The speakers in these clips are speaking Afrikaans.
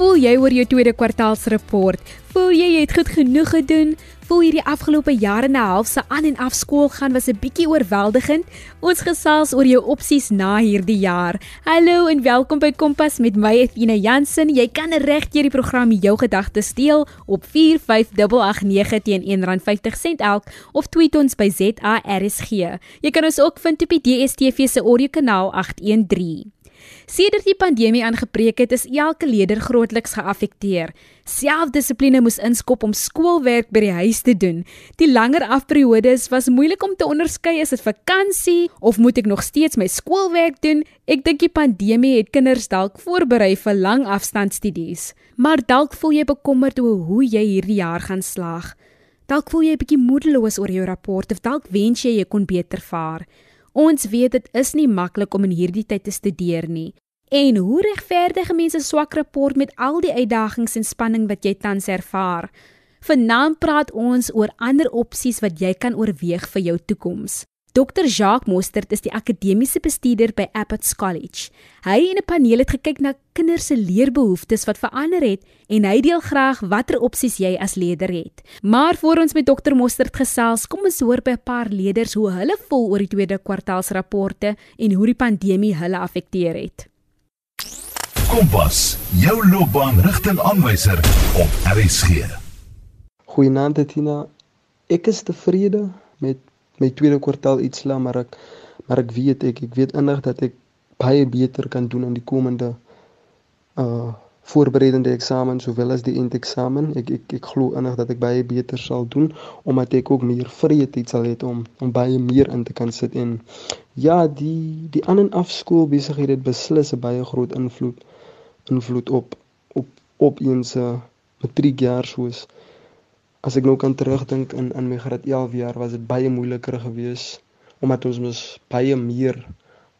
voel jy oor jou tweede kwartaalsrapport? Voel jy jy het goed genoeg gedoen? Voel hierdie afgelope jaar en 'n half se aan en af skool gaan was 'n bietjie oorweldigend? Ons gesels oor jou opsies na hierdie jaar. Hallo en welkom by Kompas met my Athena Jansen. Jy kan reg deur die program jou gedagtes deel op 45889 teen R1.50 elk of tweet ons by ZARSG. Jy kan ons ook vind op die DSTV se audiokanaal 813. Sedert die pandemie aangebreek het, is elke leerder grootliks geaffekteer. Selfdissipline moes inskop om skoolwerk by die huis te doen. Die langer afperiodes was moeilik om te onderskei is dit vakansie of moet ek nog steeds my skoolwerk doen? Ek dink die pandemie het kinders dalk voorberei vir lang afstandstudies. Maar dalk voel jy bekommerd oor hoe jy hierdie jaar gaan slaag. Dalk voel jy 'n bietjie moedeloos oor jou rapport of dalk wens jy jy kon beter vaar. Ons weet dit is nie maklik om in hierdie tyd te studeer nie. En hoe regverdig mense swak rapport met al die uitdagings en spanning wat jy tans ervaar? Vanaand praat ons oor ander opsies wat jy kan oorweeg vir jou toekoms. Dr Jacques Mostert is die akademiese bestuurder by Abbotts College. Hy en 'n paneel het gekyk na kinders se leerbehoeftes wat verander het en hy deel graag watter opsies jy as leier het. Maar voor ons met Dr Mostert gesels, kom ons hoor by 'n paar leerders hoe hulle voel oor die tweede kwartaalsrapporte en hoe die pandemie hulle affekteer het. Kompas, jou loopbaanrigtingaanwyser op RSG. Goeienaand Tina. Ek is tevrede met my tweede kwartaal iets sla maar ek maar ek weet ek ek weet innig dat ek baie beter kan doen in die komende uh voorbereidende eksamen sowel as die eindeksamen. Ek ek ek glo innig dat ek baie beter sal doen omdat ek ook meer vrye tyd sal hê om om baie meer in te kan sit en ja die die aan en af skool besigheid het beslis 'n baie groot invloed invloed op op op eens uh, matriekjaar soos as ek nou kan terugdink in in my graad 11 jaar was dit baie moeiliker geweest omdat ons mos baie meer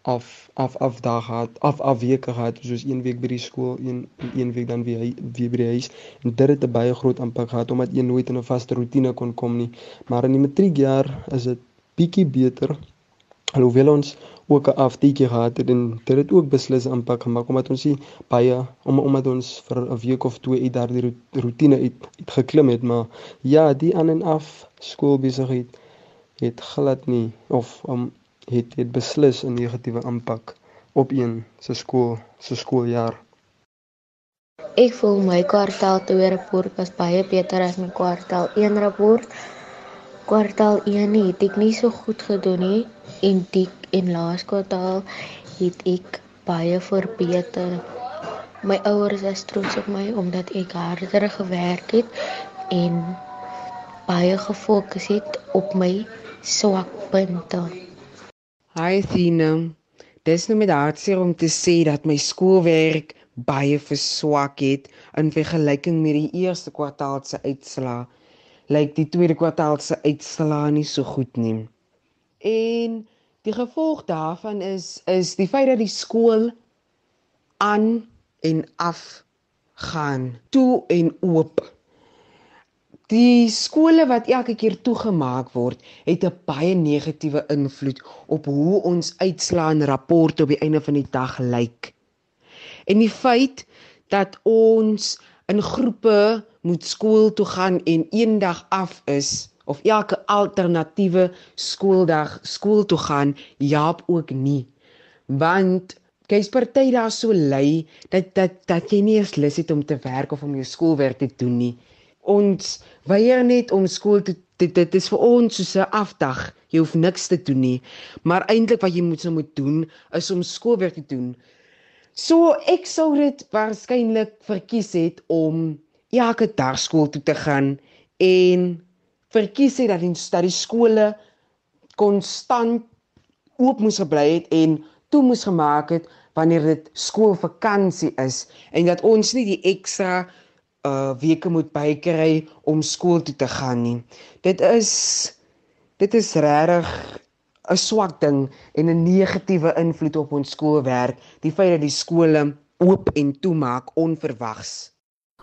af af af dae gehad af af weke gehad soos een week by die skool een een week dan weer weer by die huis. En dit het 'n baie groot impak gehad omdat jy nooit in 'n vaste rotine kon kom nie. Maar in die matriekjaar is dit bietjie beter alhoewel ons ook 'n afdeekie gehad het en dit het ook beslis impak gemaak omdat ons nie baie om omdat ons vir 'n week of twee uit daardie rotine uit, uit geklim het maar ja die aan en af skoolbesigheid het glad nie of um, het het beslis 'n negatiewe impak op een se skool se skooljaar Ek voel my kwartaal 2 rapport was baie beter as my kwartaal 1 rapport. Kwartaal 1 het ek nie so goed gedoen nie en die en laas kwartaal het ek baie verbeter. My ouers is trots op my omdat ek harder gewerk het en baie gefokus het op my swakpunte. Hi Thina. Dis nou met hartseer om te sê dat my skoolwerk baie verswak het in vergelyking met die eerste kwartaal se uitslae. Lyk die tweede kwartaal se uitslae nie so goed nie. En Die gevolg daarvan is is die feit dat die skool aan en af gaan, toe en oop. Die skole wat elke keer toegemaak word, het 'n baie negatiewe invloed op hoe ons uitslaan rapporte op die einde van die dag lyk. En die feit dat ons in groepe moet skool toe gaan en eendag af is, of elke alternatiewe skooldag skool toe gaan jaap ook nie. Want kyk party daar so lui dat dat dat jy nie eens lus het om te werk of om jou skoolwerk te doen nie. Ons weier net om skool te dit dit is vir ons soos 'n afdag jy hoef niks te doen nie. Maar eintlik wat jy moet sou moet doen is om skoolwerk te doen. So ek sou dit waarskynlik verkies het om elke dag skool toe te gaan en verkies het dat die dat die skole konstant oop moes gebly het en toe moes gemaak het wanneer dit skoolvakansie is en dat ons nie die ekstra uh weke moet bykry om skool toe te gaan nie. Dit is dit is regtig 'n swak ding en 'n negatiewe invloed op ons skoolwerk, die feit dat die skole oop en toemaak onverwags.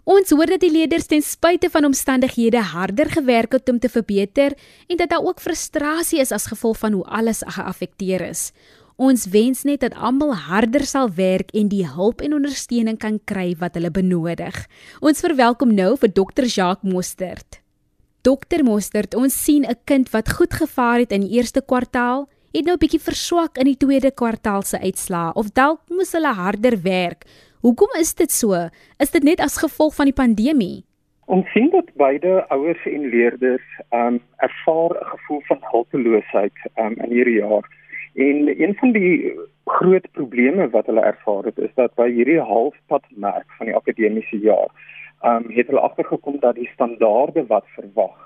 Ons hoor dat die leerders ten spyte van omstandighede harder gewerk het om te verbeter en dat daar ook frustrasie is as gevolg van hoe alles geaffekteer is. Ons wens net dat almal harder sal werk en die hulp en ondersteuning kan kry wat hulle benodig. Ons verwelkom nou vir Dr. Jacques Mostert. Dr. Mostert, ons sien 'n kind wat goed gevaar het in die eerste kwartaal, het nou 'n bietjie verswak in die tweede kwartaal se uitslae of dalk moes hulle harder werk. Hoekom is dit so? Is dit net as gevolg van die pandemie? Ons sien dat beide ouers en leerders um ervaar 'n gevoel van hulpeloosheid um in hierdie jaar. En een van die groot probleme wat hulle ervaar het is dat by hierdie halfpadmerk van die akademiese jaar um het hulle agtergekom dat die standaarde wat verwag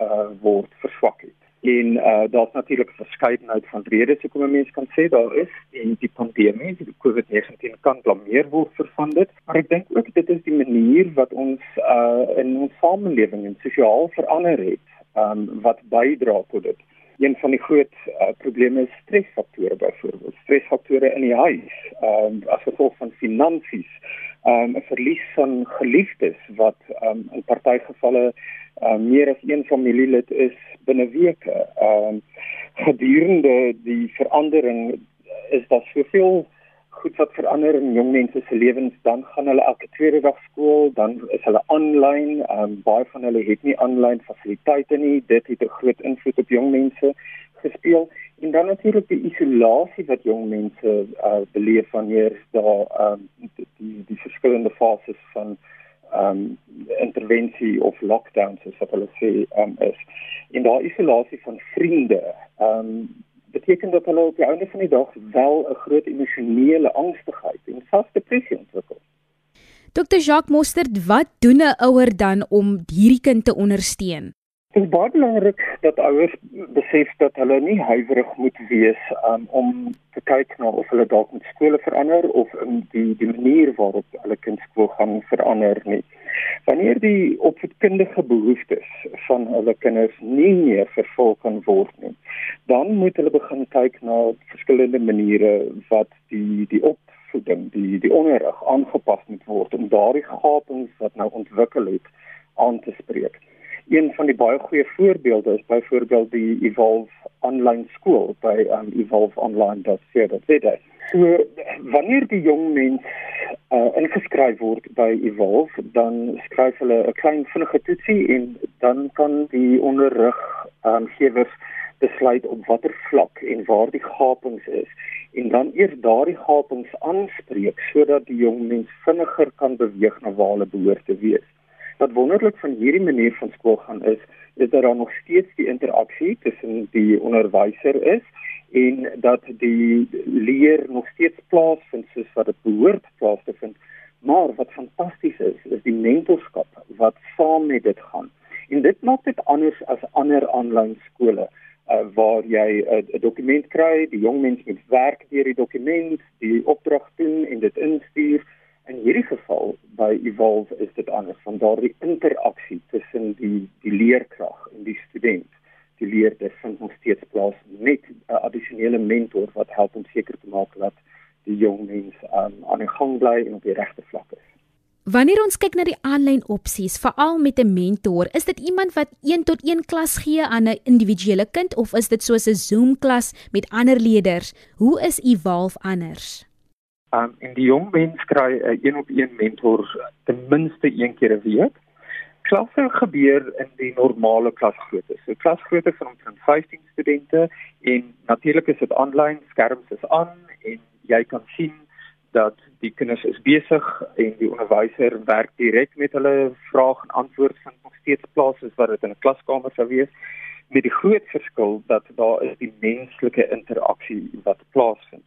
uh word verswak het en uh daar's natuurlik 'n verskeidenheid van redes hoekom 'n mens kan sê daar is en die pandemie, die COVID-19 kan blameer word vir van dit, maar ek dink ook dit is die manier wat ons uh in ons samelewing en sosiaal verander het, um wat bydra tot dit. Een van die groot uh, probleme is stresfaktore byvoorbeeld, stresfaktore in die huis, um as gevolg van finansies, um 'n verlies van geliefdes wat um in party gevalle uh, meer as een familielid is binne weke. Ehm uh, gedurende die verandering is daar soveel goed wat verander in jong mense se lewens, dan gaan hulle elke tweede dag skool, dan is hulle aanlyn, ehm um, baie van hulle het nie aanlyn fasiliteite nie. Dit het 'n groot invloed op jong mense gespeel en dan natuurlik die isolasie wat jong mense uh, beleef wanneer daar ehm um, die die verskillende fases van ehm um, intervensie of lockdown soos wat hulle sê um, is. En daai isolasie van vriende, um, beteken dat hulle op die einde van die dag wel 'n groot emosionele angstigheid en selfs depressie ontwikkel. Dr. Jacques Mostert, wat doen 'n ouer dan om hierdie kind te ondersteun? Dit is baie belangrik dat ouers besef dat hulle nie huiwerig moet wees um, om te kyk na of hulle dalk met skole verander of in die die manier waarop hulle kind skool gaan verander nie. Wanneer die opvoedkundige behoeftes van hulle kinders nie meer vervul kan word nie, dan moet hulle begin kyk na verskillende maniere wat die die opvoeding, die die onderrig aangepas moet word om daardie gapings wat nou ontwikkel het aan te spreek een van die baie goeie voorbeelde is byvoorbeeld die Evolve online skool by um, evolveonline.co.za. So wanneer die jong mens uh, ingeskryf word by Evolve, dan skryf hulle 'n klein vinnige toetsie en dan kan die onderriggewers um, besluit op watter vlak en waar die gapings is en dan eers daardie gapings aanspreek sodat die jong mens vinniger kan beweeg na waar hulle behoort te wees. Wat wonderlik van hierdie manier van skool gaan is, is dat daar nog steeds die interaksie tussen die onderwyser is en dat die leer nog steeds plaasvind soos wat dit behoort plaas te vind. Maar wat fantasties is, is die mentorskap wat saam met dit gaan. En dit maak dit anders as ander aanlyn skole uh, waar jy 'n uh, dokument kry, die jong mens moet werk deur die dokument, die opdrag doen en dit instuur In hierdie geval by Evolve is dit anders van daardie interaksie tussen die die leerkrag en die student. Die leerder vind nog steeds plaas met 'n addisionele mentor wat help om seker te maak dat die jong mens um, aan die gang bly en op die regte vlak is. Wanneer ons kyk na die aanlyn opsies, veral met 'n mentor, is dit iemand wat 1 tot 1 klas gee aan 'n individuele kind of is dit soos 'n Zoom klas met ander leerders? Hoe is Evolve anders? Um en die jong mens kry 'n uh, een op een mentor ten minste een keer 'n week. Klasse gebeur in die normale klasgrootte. So klasgrootte van omtrent 15 studente en natuurlik is dit aanlyn, skerms is aan en jy kan sien dat die kinders is besig en die onderwyser werk direk met hulle vrae en antwoord vind nog steeds plaas soos wat dit in 'n klaskamer sou wees met die groot verskil dat daar is die menslike interaksie wat plaasvind.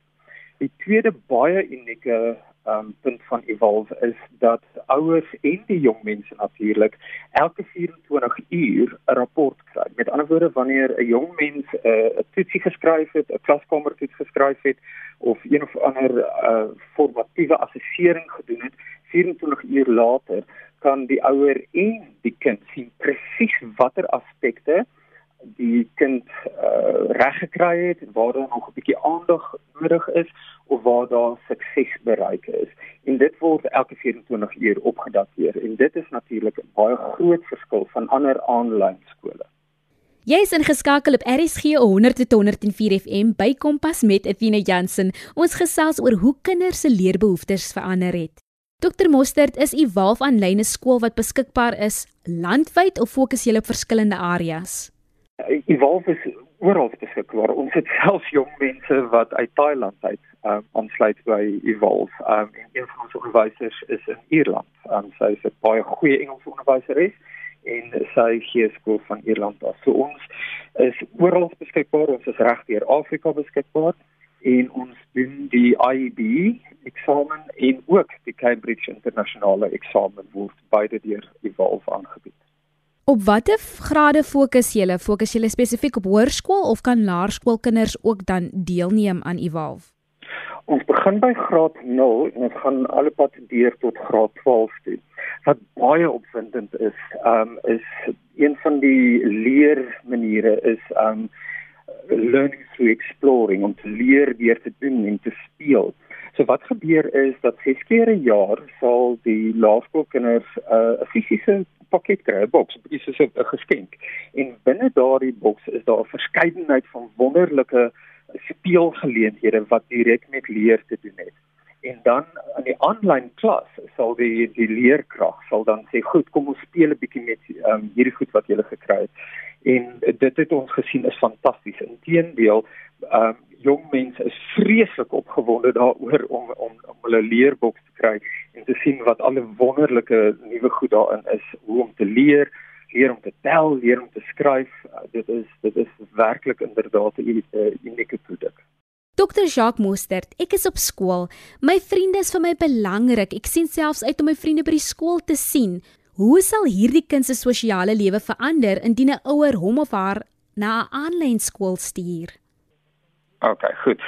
Die tweede baie unieke um, punt van Evolve is dat ouers en die jong mense natuurlik elke 24 uur 'n rapport kry. Met ander woorde, wanneer 'n jong mens uh, 'n toetsie geskryf het, 'n klaskamertoets geskryf het of een of ander uh, formatiewe assessering gedoen het, 24 uur later kan die ouer en die kind sien presies watter aspekte die kind uh, reg gekry het waar daar nog 'n bietjie aandag nodig is of waar daar sukses bereik is. En dit word elke 24 uur opgedateer en dit is natuurlik 'n baie groot verskil van ander aanlyn skole. Jy is ingeskakel op RSG 100.104 FM by Kompas met Athena Jansen. Ons gesels oor hoe kinders se leerbehoeftes verander het. Dr Mostert, is Evolve aanlyn 'n skool wat beskikbaar is landwyd of fokus jy op verskillende areas? Evolve is oral beskikbaar. Ons het selfs jong mense wat uit Thailand uit um, aansluit by Evolve. Um, en een van ons onderwysers is in Ierland. Um, sy is 'n baie goeie Engelse onderwyseres en sy gee skool van Ierland af. So ons is oral beskikbaar, ons is reg deur Afrika beskikbaar en ons doen die IB eksamen en ook die Cambridge internasionale eksamen word beide deur Evolve aangebied. Op watter grade fokus julle? Fokus julle spesifiek op hoërskool of kan laerskoolkinders ook dan deelneem aan Evolve? Ons begin by graad 0 en ons gaan alle pad deur tot graad 12 toe. Wat baie opwindend is, um is een van die leermaniere is um learning through exploring om te leer deur te doen en te speel. So wat gebeur is dat ses keer 'n jaar sal die laerskoolkinders 'n uh, fisiese pakket kry, 'n boks, 'n bietjie soos 'n geskenk. En binne daardie boks is daar 'n verskeidenheid van wonderlike speelgeleenthede wat direk met leer te doen het. En dan in die aanlyn klas sal die die leerkrag sal dan sê goed, kom ons speel 'n bietjie met um, hierdie goed wat jy gele gekry het. En dit het ons gesien is fantasties. Inteendeel, um, jong mense is vreeslik opgewonde daaroor om om om hulle leerboks te kry en te sien wat al die wonderlike nuwe goed daarin is, hoe om te leer leer om te tel, leer om te skryf. Uh, dit is dit is werklik inderdaad 'n unieke produk. Dr Jacques Mostert, ek is op skool. My vriende is vir my belangrik. Ek sien selfs uit om my vriende by die skool te sien. Hoe sal hierdie kind se sosiale lewe verander indien 'n ouer hom of haar na 'n aanlyn skool stuur? OK, goed.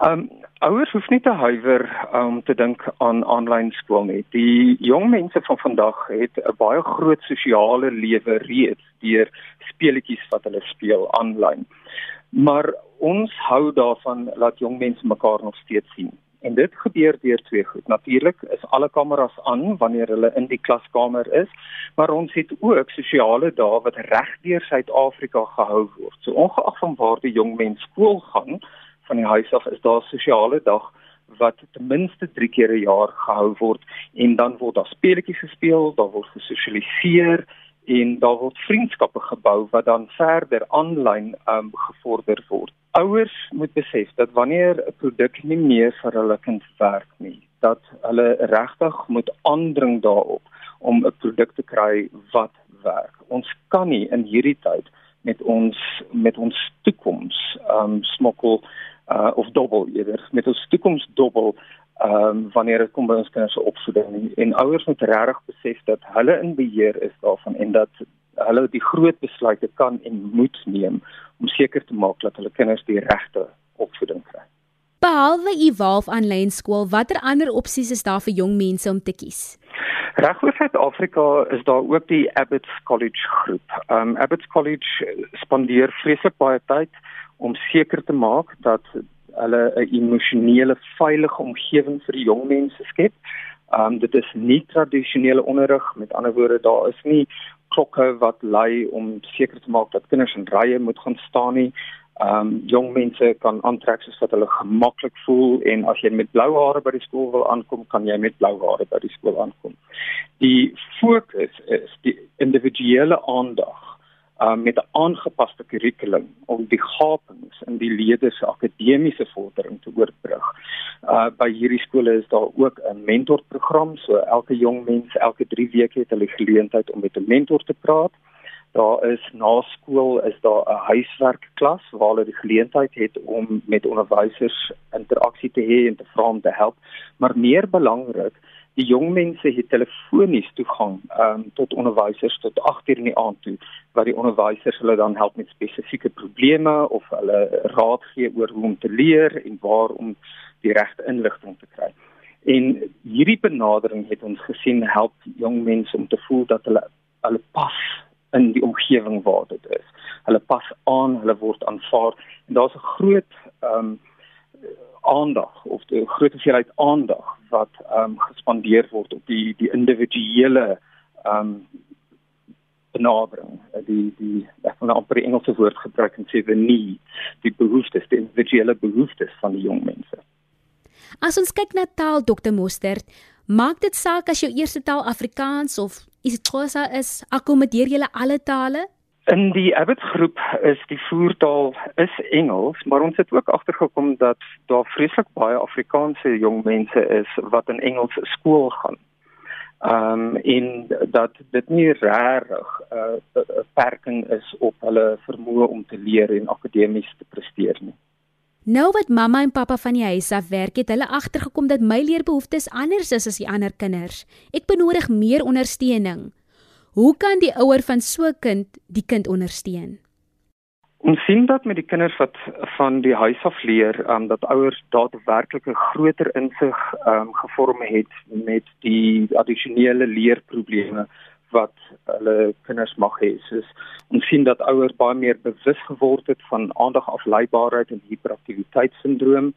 Um ouers hoef nie te huiwer om um, te dink aan aanlyn skool nie. Die jong mense van vandag het 'n baie groot sosiale lewe reeds deur speletjies wat hulle speel aanlyn. Maar ons hou daarvan dat jong mense mekaar nog steeds sien. En dit gebeur deur twee goed. Natuurlik is alle kameras aan wanneer hulle in die klaskamer is, maar ons het ook sosiale dae wat regdeur Suid-Afrika gehou word. So ongeag van waar die jong mens skool gaan, van die huis af is daar sosiale dag wat ten minste 3 keer 'n jaar gehou word en dan word daar speletjies gespeel, daar word gesosialiseer en daar word vriendskappe gebou wat dan verder aanlyn um, gevorder word. Ouers moet besef dat wanneer 'n produk nie meer vir hulle kind werk nie, dat hulle regtig moet aandring daarop om 'n produk te kry wat werk. Ons kan nie in hierdie tyd met ons met ons toekoms um smokkel uh of dobbel eerder met ons toekoms dobbel ehm um, wanneer dit kom by ons kinders se opvoeding en, en ouers moet regtig besef dat hulle in beheer is daarvan en dat hulle die groot besluite kan en moet neem om seker te maak dat hulle kinders die regte opvoeding kry. Behalwe Evolve aanlyn skool, watter ander opsies is daar vir jong mense om te kies? Regoor Suid-Afrika is daar ook die Abbots College groep. Um Abbots College spandeer vreeslik baie tyd om seker te maak dat hulle 'n emosionele veilige omgewing vir die jong mense skep. Um dit is nie tradisionele onderrig, met ander woorde daar is nie klokke wat lui om seker te maak dat kinders in rye moet gaan staan nie. Um jong mense kan aantrek soos wat hulle gemaklik voel en as jy met blou hare by die skool wil aankom, kan jy met blou hare by die skool aankom. Die fokus is die individuele aandag um, met 'n aangepaste kurrikulum om die gapings in die leerders se akademiese vordering te oorbrug. Uh by hierdie skole is daar ook 'n mentorprogram, so elke jong mens elke 3 weke het hulle geleentheid om met 'n mentor te praat. Daar is na skool is daar 'n huiswerkklas waar hulle die geleentheid het om met onderwysers interaksie te hê en te vra om te help, maar meer belangrik die jong mense het telefonies toegang um, tot onderwysers tot 8 uur in die aand toe waar die onderwysers hulle dan help met spesifieke probleme of hulle raad gee oor hoe om te leer en waar om die regte inligting te kry. En hierdie benadering het ons gesien help jong mense om te voel dat hulle hulle pas in die omgewing waar dit is. Hulle pas aan, hulle word aanvaar en daar's 'n groot ehm um, aandag of die groot hoeveelheid aandag wat ehm um, gespandeer word op die die individuele ehm um, benadering. Uh, die die ek wil nou amper die Engelse woord gebruik en sê the needs die behoeftes die individuele behoeftes van die jong mense. As ons kyk na taal Dr Mostert maak dit saak as jou eerste taal Afrikaans of isiXhosa is akkommodeer jy alle tale In die Abbott groep is die voertaal is Engels, maar ons het ook agtergekom dat daar vreeslik baie Afrikaanse jong mense is wat in Engels skool gaan. Ehm um, en dat dit nie regtig 'n uh, 'n perking is op hulle vermoë om te leer en akademies te presteer nie. Nou wat mamma en pappa van die huis af werk, het hulle agtergekom dat my leerbehoeftes anders is as die ander kinders. Ek benodig meer ondersteuning. Hoe kan die ouer van so 'n kind die kind ondersteun? Ons sien dat met die kinders wat van die huis af leer, um, dat ouers daadwerklik 'n groter insig um, gevorm het met die addisionele leerprobleme wat hulle kinders mag hê. Soos ons sien dat ouers baie meer bewus geword het van aandagafleibaarheid en hiperaktiwiteitssindroom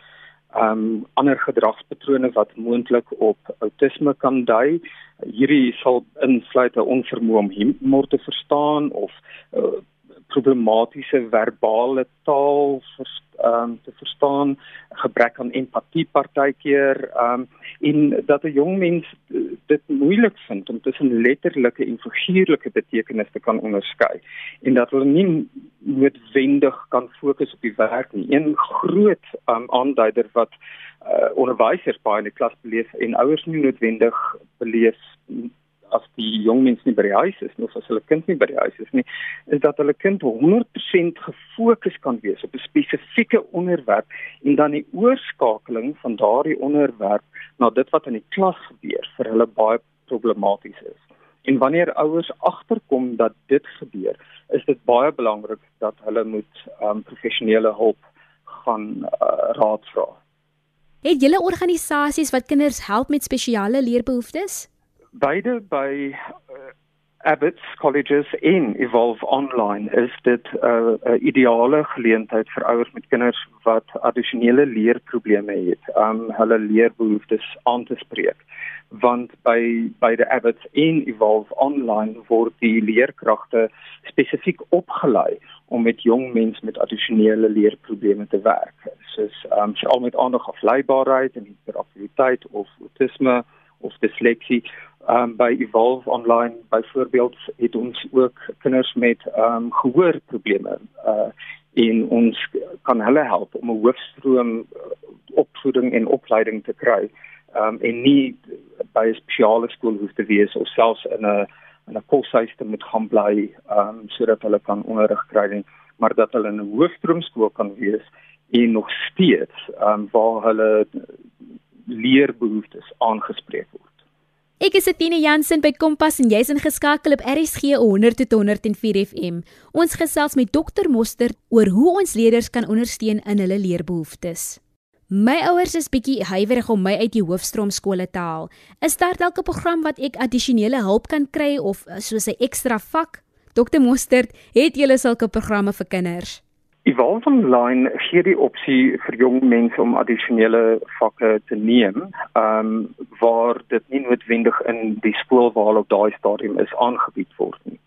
um, ander gedragspatrone wat moontlik op outisme kan dui. Hierdie sal insluit 'n onvermoë om humor te verstaan of uh, problematiese verbale taal ehm um, te verstaan, gebrek aan empatie partykeer, ehm um, en dat 'n jong mens dit moeilik vind om tussen letterlike en figuurlike betekenisse te kan onderskei en dat hulle nie noodwendig kan fokus op die werk nie. Een groot um, aanduider wat uh, onderwysers baie in die klas beleef en ouers nie noodwendig beleef as die jong mens nie by die huis is of as hulle kind nie by die huis is nie, is dat hulle kind 100% gefokus kan wees op 'n spesifieke onderwerp en dan die oorskakeling van daardie onderwerp na dit wat in die klas gebeur vir hulle baie problematies is. En wanneer ouers agterkom dat dit gebeur, is dit baie belangrik dat hulle moet um, professionele hulp gaan uh, raad vra. Het julle organisasies wat kinders help met spesiale leerbehoeftes? Beide by uh, Abbott's colleges in Evolve Online is dit 'n uh, ideale geleentheid vir ouers met kinders wat addisionele leerprobleme het, om um, hulle leerbehoeftes aan te spreek. Want by by die Abbott's in Evolve Online word die leerkragte spesifiek opgelei om met jong mense met addisionele leerprobleme te werk. Soos um veral met aandag op leibaarheid en hiperaktiwiteit of autisme of disleksie um, by Evolve online byvoorbeeld het ons ook kinders met um, gehoorprobleme uh en ons kan hulle help om 'n hoofstroom uh, opvoeding en opleiding te kry um en nie by 'n spesiale skool hoef te wees of selfs in 'n in 'n koshuis te moet gaan bly um sodat hulle kan onderrig kry nie maar dat hulle in 'n hoofstroomskool kan wees en nog steeds um waar hulle leerbehoeftes aangespreek word Ek is Etine Jansen by Kompas en jy's ingeskakel op RSG 100 tot 104 FM. Ons gesels met Dr Moster oor hoe ons leerders kan ondersteun in hulle leerbehoeftes. My ouers is bietjie huiwerig om my uit die hoofstroomskole te haal. Is daar dalk 'n program wat ek addisionele hulp kan kry of eh, soos 'n ekstra vak? Dr Moster, het julle sulke programme vir kinders? Evolve Online gee die opsie vir jong mense om addisionele vakke te neem, ehm um, waar dit nie noodwendig in die skool waar op daai stadium is aangebied word nie.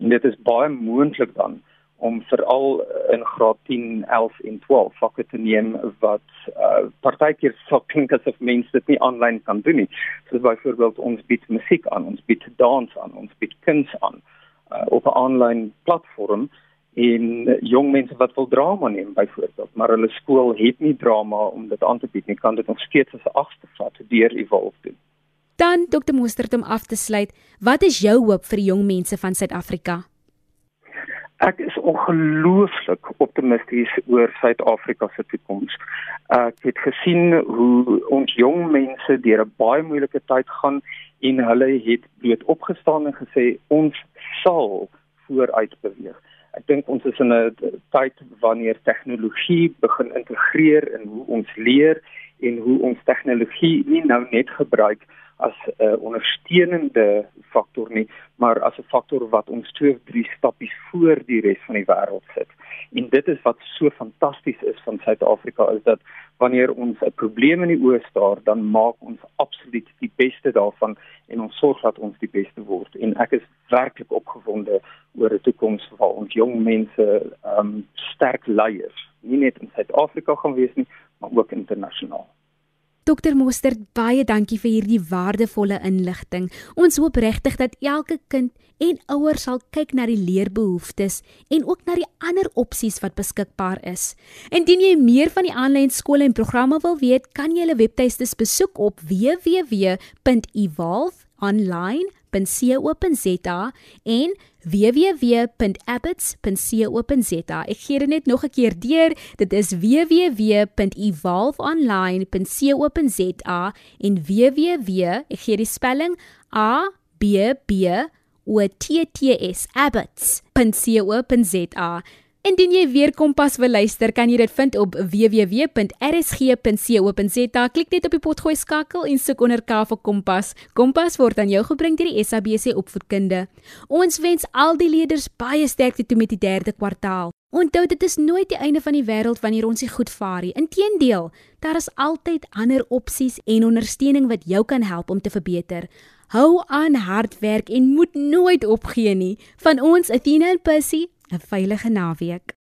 En dit is baie moontlik dan om veral in graad 10, 11 en 12 vakke te neem wat uh, partykeer sou klink asof mense dit nie aanlyn kan doen nie. Soos byvoorbeeld ons bied musiek aan, ons bied dans aan, ons bied kuns aan uh, op 'n aanlyn platform en jong mense wat wil drama neem byvoorbeeld maar hulle skool het nie drama om dit aan te bied nie kan dit nog steeds as 'n agste vat deur evolve doen dan Dr Mostert om af te sluit wat is jou hoop vir jong mense van Suid-Afrika Ek is ongelooflik optimisties oor Suid-Afrika se toekoms. Ek het gesien hoe ons jong mense deur 'n baie moeilike tyd gaan en hulle het bloot opgestaan en gesê ons sal vooruit beweeg. Ek dink ons is in 'n tyd wanneer tegnologie begin integreer in hoe ons leer en hoe ons tegnologie nie nou net gebruik as 'n ondersteunende faktor nie, maar as 'n faktor wat ons twee of drie stappies voor die res van die wêreld sit. En dit is wat so fantasties is van Suid-Afrika is dat wanneer ons 'n probleem in die oë staar, dan maak ons absoluut die beste daarvan en ons sorg dat ons die beste word. En ek is werklik opgewonde oor 'n toekoms waar ons jong mense ehm um, sterk leiers, nie net in Suid-Afrika gaan wees nie, maar ook internasionaal. Dokter Mostert, baie dankie vir hierdie waardevolle inligting. Ons hoop regtig dat elke kind en ouers sal kyk na die leerbehoeftes en ook na die ander opsies wat beskikbaar is. Indien jy meer van die aanlyn skole en programme wil weet, kan jy hulle webtuistes besoek op www.evolveonline.co.za en www.abbots.co.za. Ek gee dit net nog 'n keer deur. Dit is www.evolveonline.co.za en www, ek gee die spelling A B B O T T S abbots.co.za. Indien jy weer Kompas wil luister, kan jy dit vind op www.rsg.co.za. Klik net op die potgooi skakel en soek onder K vir Kompas. Kompas word aan jou gebring deur die SABC Opvoedkunde. Ons wens al die leerders baie sterkte toe met die derde kwartaal. Onthou dit is nooit die einde van die wêreld wanneer ons nie goed vaar nie. Inteendeel, daar is altyd ander opsies en ondersteuning wat jou kan help om te verbeter. Hou aan hard werk en moet nooit opgee nie. Van ons Athena en Percy 'n veilige naweek.